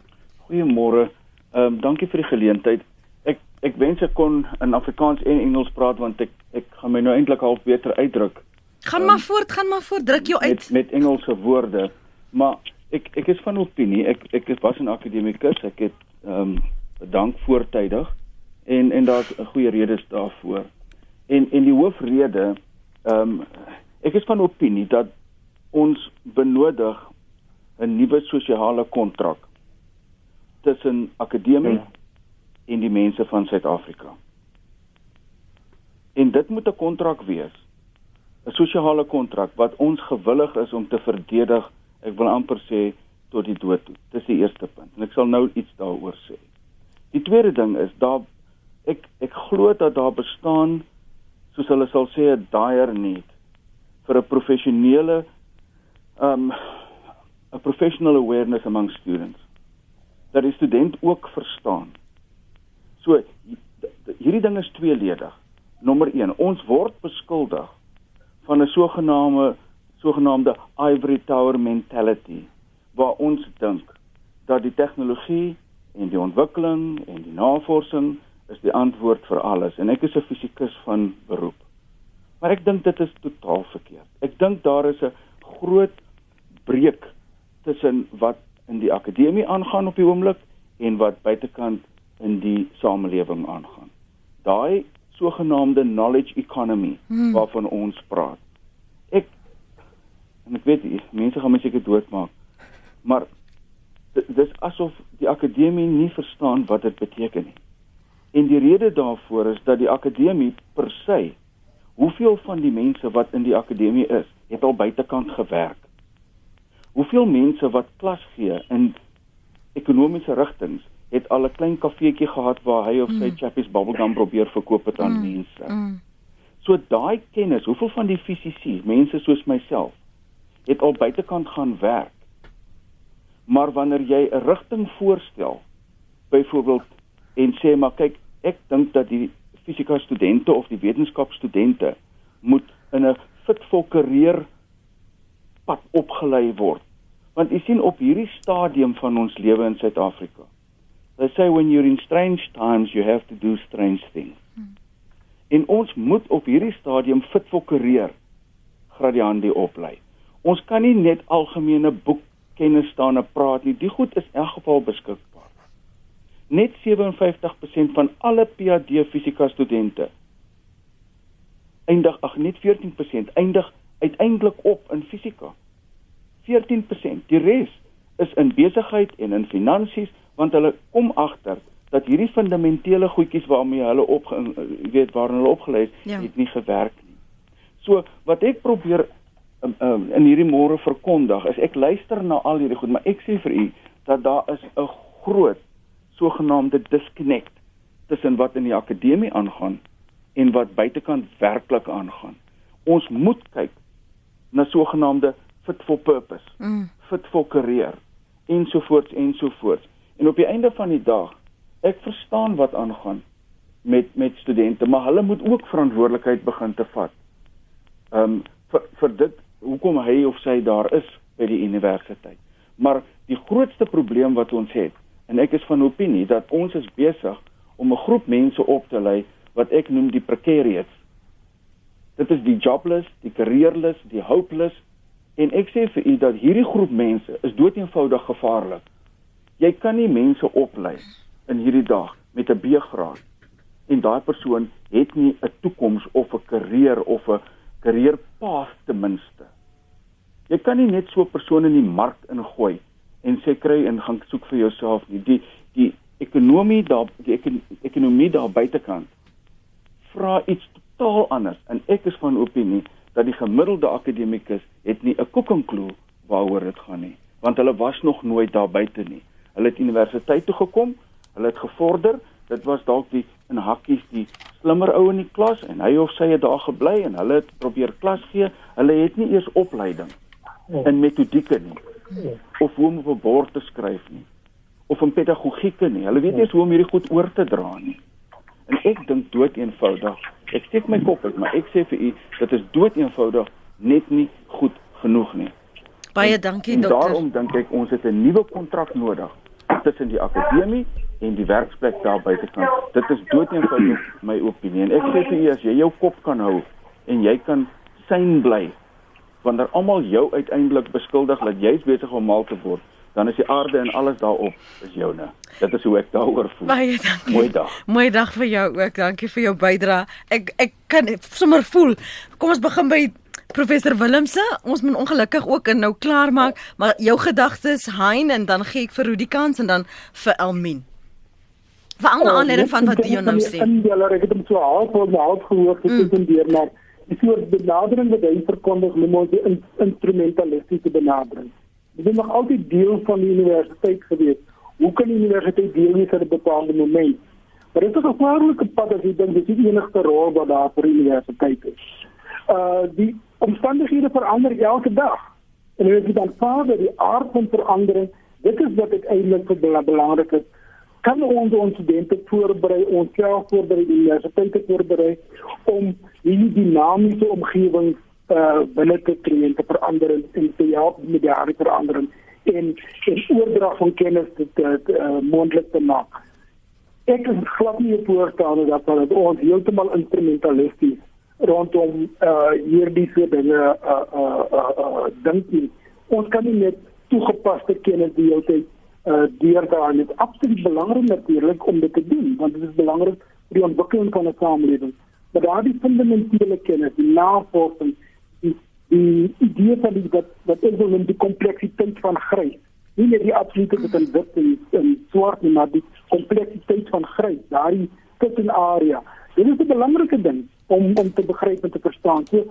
Goeiemôre. Ehm um, dankie vir die geleentheid. Ek wens ek kon in Afrikaans en Engels praat want ek ek gaan my nou eintlik half beter uitdruk. Gaan um, maar voort, gaan maar voort, druk jou uit met, met Engelse woorde. Maar ek ek is van opinie, ek ek was 'n akademikus, ek het ehm um, bedank voortydig en en daar's 'n goeie redes daarvoor. En en die hoofrede ehm um, ek is van opinie dat ons benodig 'n nuwe sosiale kontrak tussen akademie hmm en die mense van Suid-Afrika. En dit moet 'n kontrak wees. 'n Sosiale kontrak wat ons gewillig is om te verdedig, ek wil amper sê tot die dood toe. Dis die eerste punt. En ek sal nou iets daaroor sê. Die tweede ding is daar ek ek glo dat daar bestaan soos hulle sal sê 'n dire need vir 'n professionele um 'n professional awareness among students dat die student ook verstaan. So hierdie ding is tweeledig. Nommer 1, ons word beskuldig van 'n sogenaamde sogenaamde ivory tower mentality waar ons dink dat die tegnologie en die ontwikkeling en die navorsing is die antwoord vir alles en ek is 'n fisikus van beroep. Maar ek dink dit is totaal verkeerd. Ek dink daar is 'n groot breek tussen wat in die akademie aangaan op die oomblik en wat buitekant in die samelewing aangaan. Daai sogenaamde knowledge economy hmm. waarvan ons praat. Ek en ek weet nie, mense gaan my seker doodmaak. Maar dis asof die akademie nie verstaan wat dit beteken nie. En die rede daarvoor is dat die akademie per se hoeveel van die mense wat in die akademie is, het al buitekant gewerk. Hoeveel mense wat klas gee in ekonomiese rigtings het al 'n klein kafeetjie gehad waar hy of sy mm. chappies bubblegum probeer verkoop het aan mm. mense. Mm. So daai kennis, hoeveel van die fisici, mense soos myself, het al buitekant gaan werk. Maar wanneer jy 'n rigting voorstel, byvoorbeeld en sê maar kyk, ek dink dat die fisika studente of die wetenskapstudente moet in 'n fit for career pad opgelei word. Want u sien op hierdie stadium van ons lewe in Suid-Afrika. They say when you're in strange times you have to do strange things. Hmm. En ons moet op hierdie stadium fit for career gradiandi oplei. Ons kan nie net algemene boekkennis staan en praat nie. Die goed is in elk geval beskikbaar. Net 57% van alle PhD fisika studente eindig ag net 14% eindig uiteindelik op in fisika. 14%. Die res is in besigheid en in finansies want hulle kom agter dat hierdie fundamentele goedjies waarmee hulle op weet waar hulle opgelei het, ja. het nie gewerk nie. So wat ek probeer um, um, in hierdie môre verkondig is ek luister na al hierdie goed, maar ek sê vir u dat daar is 'n groot sogenaamde disconnect tussen wat in die akademie aangaan en wat buitekant werklik aangaan. Ons moet kyk na sogenaamde fit for purpose, mm. fit for career ensovoorts ensovoorts. En op die einde van die dag, ek verstaan wat aangaan met met studente, maar hulle moet ook verantwoordelikheid begin te vat. Ehm um, vir vir dit hoekom hy of sy daar is by die universiteit. Maar die grootste probleem wat ons het, en ek is van opinie dat ons is besig om 'n groep mense op te lei wat ek noem die precarious. Dit is die jobless, die careerless, die hopeless En ek sê vir u dat hierdie groep mense is doeteenvoudig gevaarlik. Jy kan nie mense oplei in hierdie dag met 'n B-graad en daai persoon het nie 'n toekoms of 'n karier of 'n karierpaad ten minste. Jy kan nie net so 'n persoon in die mark ingooi en sê kry en gaan soek vir jouself nie. Die die ekonomie daar die ekonomie daar buitekant vra iets totaal anders en ek is van opinie dat die gemiddelde akademikus het nie 'n koekenklou waaroor dit gaan nie, want hulle was nog nooit daar buite nie. Hulle het universiteit toe gekom, hulle het gevorder, dit was dalk die in hakkies die slimmer ou in die klas en hy of sy het daar gebly en hulle het probeer klas gee. Hulle het nie eers opleiding in metodieke nie of hoe om op 'n bord te skryf nie of in pedagogieke nie. Hulle weet nie eens hoe om hierdie goed oor te dra nie. En ek dink dood eenvoudig Ek steek my kop uit, maar ek sê vir u, dit is dood eenvoudig net nie goed genoeg nie. Baie dankie dokter. Daarom dink ek ons het 'n nuwe kontrak nodig tussen die akademie en die werksplek daar buitekant. Dit is eenvoudig my opinie. En ek sê vir u as jy jou kop kan hou en jy kan syn bly wanneer almal jou uiteindelik beskuldig dat jy's besig om mal te word, dan is die aarde en alles daarop is joune. Dit is hoe ek daaroor voel. Baie dankie. Mooi dag. Mooi dag vir jou ook. Dankie vir jou bydrae. Ek ek kan sommer voel. Kom ons begin by professor Willemse. Ons moet ongelukkig ook nou klaar maak, maar jou gedagtes Hein en dan gee ek vir Rudi kans en dan vir Elmien. Veral na aanleiding van wat Dion nou sê. Ek het hom so half voor my half gehoor tussen mm. deur maar die soort benadering wat hy verkondig, noem ons die in, instrumentalistiese benadering. Dit is nog altyd deel van die universiteit gewees. Hoe kan die universiteit deel wees van 'n bepaalde moment? Maar dit is 'n gevaarlike pad as jy dink dis die enigste rol wat daar vir die universiteit is. Uh die omstandighede verander elke dag. En jy dan vader die aard van verandering, dit is wat uiteindelik vir belangrik is kan ons ons studente voorberei, ons self voorberei, die universiteite voorberei om hierdie dinamiese omgewing uh binne te kry en te verander en te help met die harde verandering en en oordrag van kennis te, te, uh, moontlik te maak. Ek is glad nie voorstander dat ons heeltemal instrumentalisties rondom uh hierdie soort dinge uh uh uh, uh dink nie. Ons kan nie net toegepaste kennis die hele tyd uh, deur daar net absoluut belangrik natuurlik om dit te doen want dit is belangrik vir die ontwikkeling van 'n samelewing. Maar daardie fundamentele kennis die navorsing die die idee van die wat wat is dan die kompleksiteit van grys. Nie net die absolute wat in wit en, en swart nie maar die kompleksiteit van grys daardie tussenarea dit is 'n belangrike ding om om te begryp en te verstaan so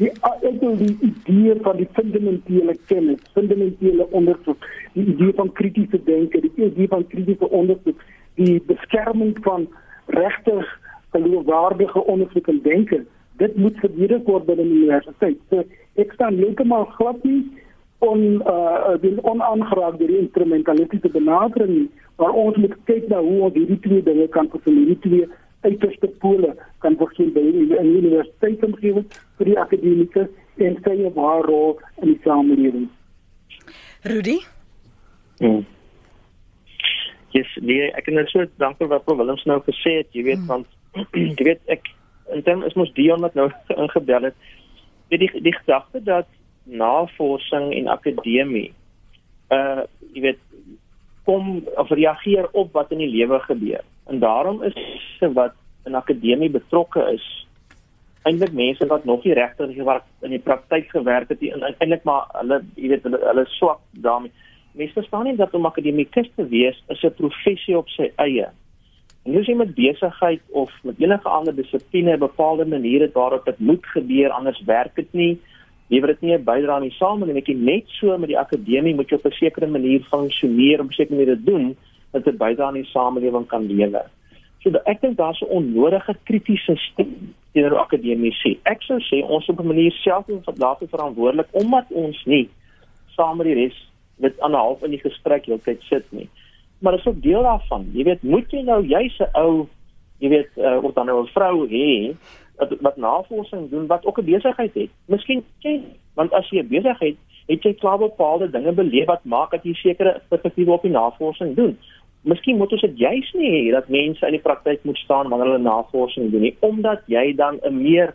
die ek wil die idee van die fundamentele kennis, fundamentele ondersoek, die idee van kritiese denke, die idee van kritiese ondersoek, die beskerming van regtig geloofwaardige ondersoek en denke, dit moet verdedig word by die universiteit. So ek staan heeltemal glad nie on uh die onaangeraak deur die instrumentalistiese benadering, maar ons moet kyk na hoe ons hierdie twee dinge kan hierdie twee uiterste pole kan voorsien by die universiteitsomgewing vir die akademikus en sy ware rol in die samelewing. Rudy? Hmm. Yes, nee, ek kan net so dankie wat Prof Willems nou gesê het, jy weet hmm. want jy weet ek en dan is mos Dion wat nou ingebel het. Dit die die gedagte dat navorsing en akademie uh jy weet kom of reageer op wat in die lewe gebeur. En daarom is wat in akademie betrokke is eintlik mense wat nog nie regtig in die praktyk gewerk het nie eintlik maar hulle jy weet hulle hulle swak daarmee. Mense verstaan nie dat om akademikus te wees is 'n professie op sy eie. En as jy met besigheid of met enige ander dissipline 'n bepaalde manier het waarop dit moet gebeur anders werk dit nie. Lewer dit nie 'n bydrae aan die samelewing nie. Net so met die akademie moet jy op 'n sekere manier funksioneer om seker mee te doen dat dit bydrae aan die samelewing kan lewer. So ek dink daar's 'n onnodige kritiese stem teenoor akademici. Ek sou sê ons op 'n manier self moet daarvoor verantwoordelik omdat ons nie saam met die res met aan 'n half in die gesprek heeltyd sit nie. Maar dit is ook deel daarvan. Jy weet, moet jy nou jy's 'n ou, jy weet, uh, of dan nou 'n vrou hê wat wat navorsing doen wat ook 'n besigheid het. Miskien jy, want as jy 'n besigheid het jy klaar bepaalde dinge beleef wat maak dat jy sekere perspektiewe op die navorsing doen. Miskien moet ons dit juis nie hê dat mense in die praktyk moet staan wanneer hulle navorsing doen nie, omdat jy dan 'n meer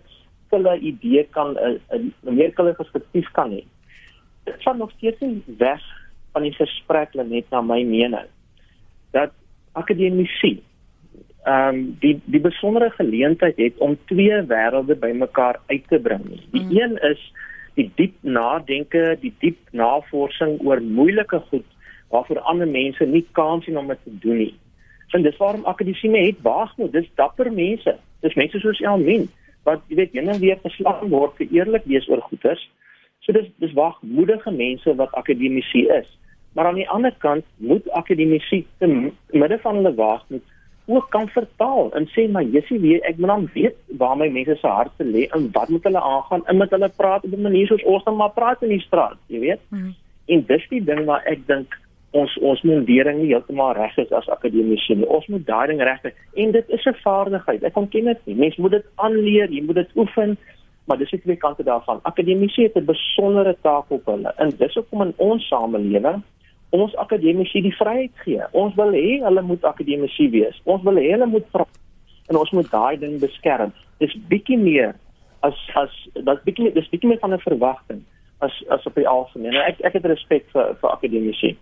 kulle idee kan 'n meer kulle perspektief kan hê. Dit van nog steeds nie weg van die gesprek net na my mening dat akademici ehm um, die die besondere geleentheid het om twee wêrelde bymekaar uit te bring. Die mm. een is die diep nadenke, die diep navorsing oor moeilike goed waarvoor ander mense nie kans het om dit te doen nie. En dis waarom akademie het waagmoed. Dis dapper mense. Dis mense soos Elmin wat jy weet eendag weer geslag word vir eerlik wees oor goeders. So dis dis waagmoedige mense wat akademici is. Maar aan die ander kant moet akademici te midde van hulle waagmoed ook kan vertaal en sê maar jissie weet ek moet dan weet waar my mense se harte lê en wat moet hulle aangaan en met hulle praat op 'n manier soos ons dan maar praat in die straat, jy weet. Mm -hmm. En dis die ding waar ek dink ons ons mondering nie heeltemal reg is as akademici nie. Ons moet daai ding reg kry en dit is 'n vaardigheid. Ek ontken dit nie. Mens moet dit aanleer, jy moet dit oefen, maar dis ek weet kante daarvan. Akademici het 'n besondere taak op hulle. En dis hoekom in ons samelewing ons akademici die vryheid gee. Ons wil hê hulle moet akademici wees. Ons wil hê hulle moet en ons moet daai ding beskerm. Dis bietjie meer as as dat bietjie dis bietjie meer van 'n verwagting as as op die algemeen. Ek ek het respek vir vir akademici.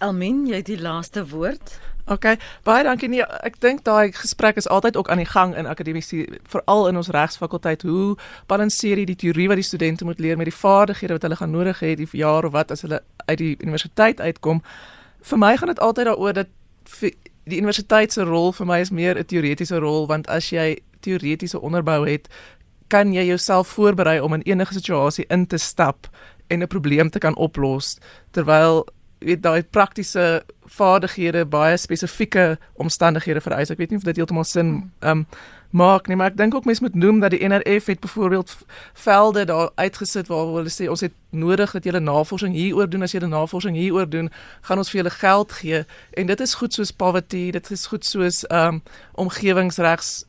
Almin, jy het die laaste woord. OK, baie dankie. Nee, ek dink daai gesprek is altyd ook aan die gang in akademiese, veral in ons regsfakulteit. Hoe balanseer jy die teorie wat die studente moet leer met die vaardighede wat hulle gaan nodig hê die jaar of wat as hulle uit die universiteit uitkom? Vir my gaan dit altyd daaroor dat die universiteit se rol vir my is meer 'n teoretiese rol want as jy teoretiese onderbou het, kan jy jouself voorberei om in enige situasie in te stap en 'n probleem te kan oplos terwyl weet daai praktiese vaardighede baie spesifieke omstandighede vereis. Ek weet nie of dit heeltemal sin ehm um, maak nie, maar ek dink ook mense moet noem dat die NRF het byvoorbeeld velde daar uitgesit waar hulle sê ons het nodig dat julle navorsing hieroor doen as julle navorsing hieroor doen, gaan ons vir julle geld gee en dit is goed soos poverty, dit is goed soos ehm um, omgewingsregs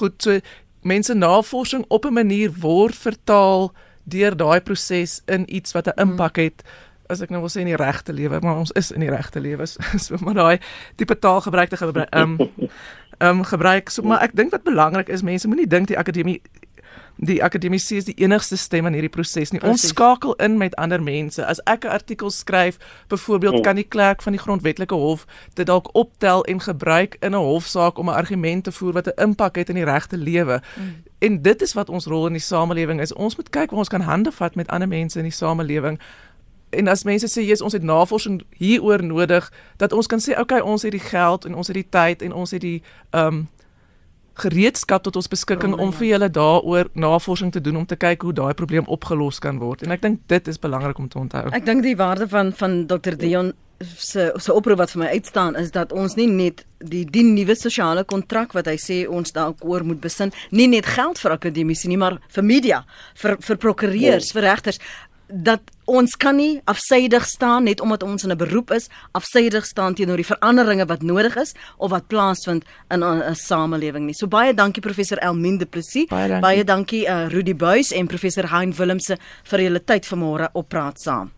goed so mense navorsing op 'n manier word vertaal deur daai proses in iets wat 'n mm. impak het as ek nou wil sê in die regte lewe maar ons is in die regte lewe so maar daai tipe taal gebruik te gebruik ehm um, um, gebruik. So maar ek dink wat belangrik is, mense moenie dink die akademie die akademisie is die enigste stem in hierdie proses nie. Ons skakel in met ander mense. As ek 'n artikel skryf, byvoorbeeld oh. kan die klerk van die grondwetlike hof dit dalk optel en gebruik in 'n hofsaak om 'n argument te voer wat 'n impak het in die regte lewe. Mm. En dit is wat ons rol in die samelewing is. Ons moet kyk waar ons kan hande vat met ander mense in die samelewing en as mense sê jy's ons het navorsing hieroor nodig dat ons kan sê okay ons het die geld en ons het die tyd en ons het die ehm um, gereedskap tot ons beskikking om vir julle daaroor navorsing te doen om te kyk hoe daai probleem opgelos kan word. En ek dink dit is belangrik om te onthou. Ek dink die waarde van van Dr Dion se se oproep wat vir my uitstaan is dat ons nie net die die nuwe sosiale kontrak wat hy sê ons dalk oor moet besin nie net geld vir akademici nie maar vir media vir vir prokureurs vir regters dat ons kan nie afsydig staan net omdat ons in 'n beroep is, afsydig staan teenoor die veranderinge wat nodig is of wat plaasvind in 'n samelewing nie. So baie dankie professor Elmien de Plessis. Baie dankie, baie dankie uh, Rudy Buys en professor Hein Willemse vir julle tyd vanmôre op praat saam.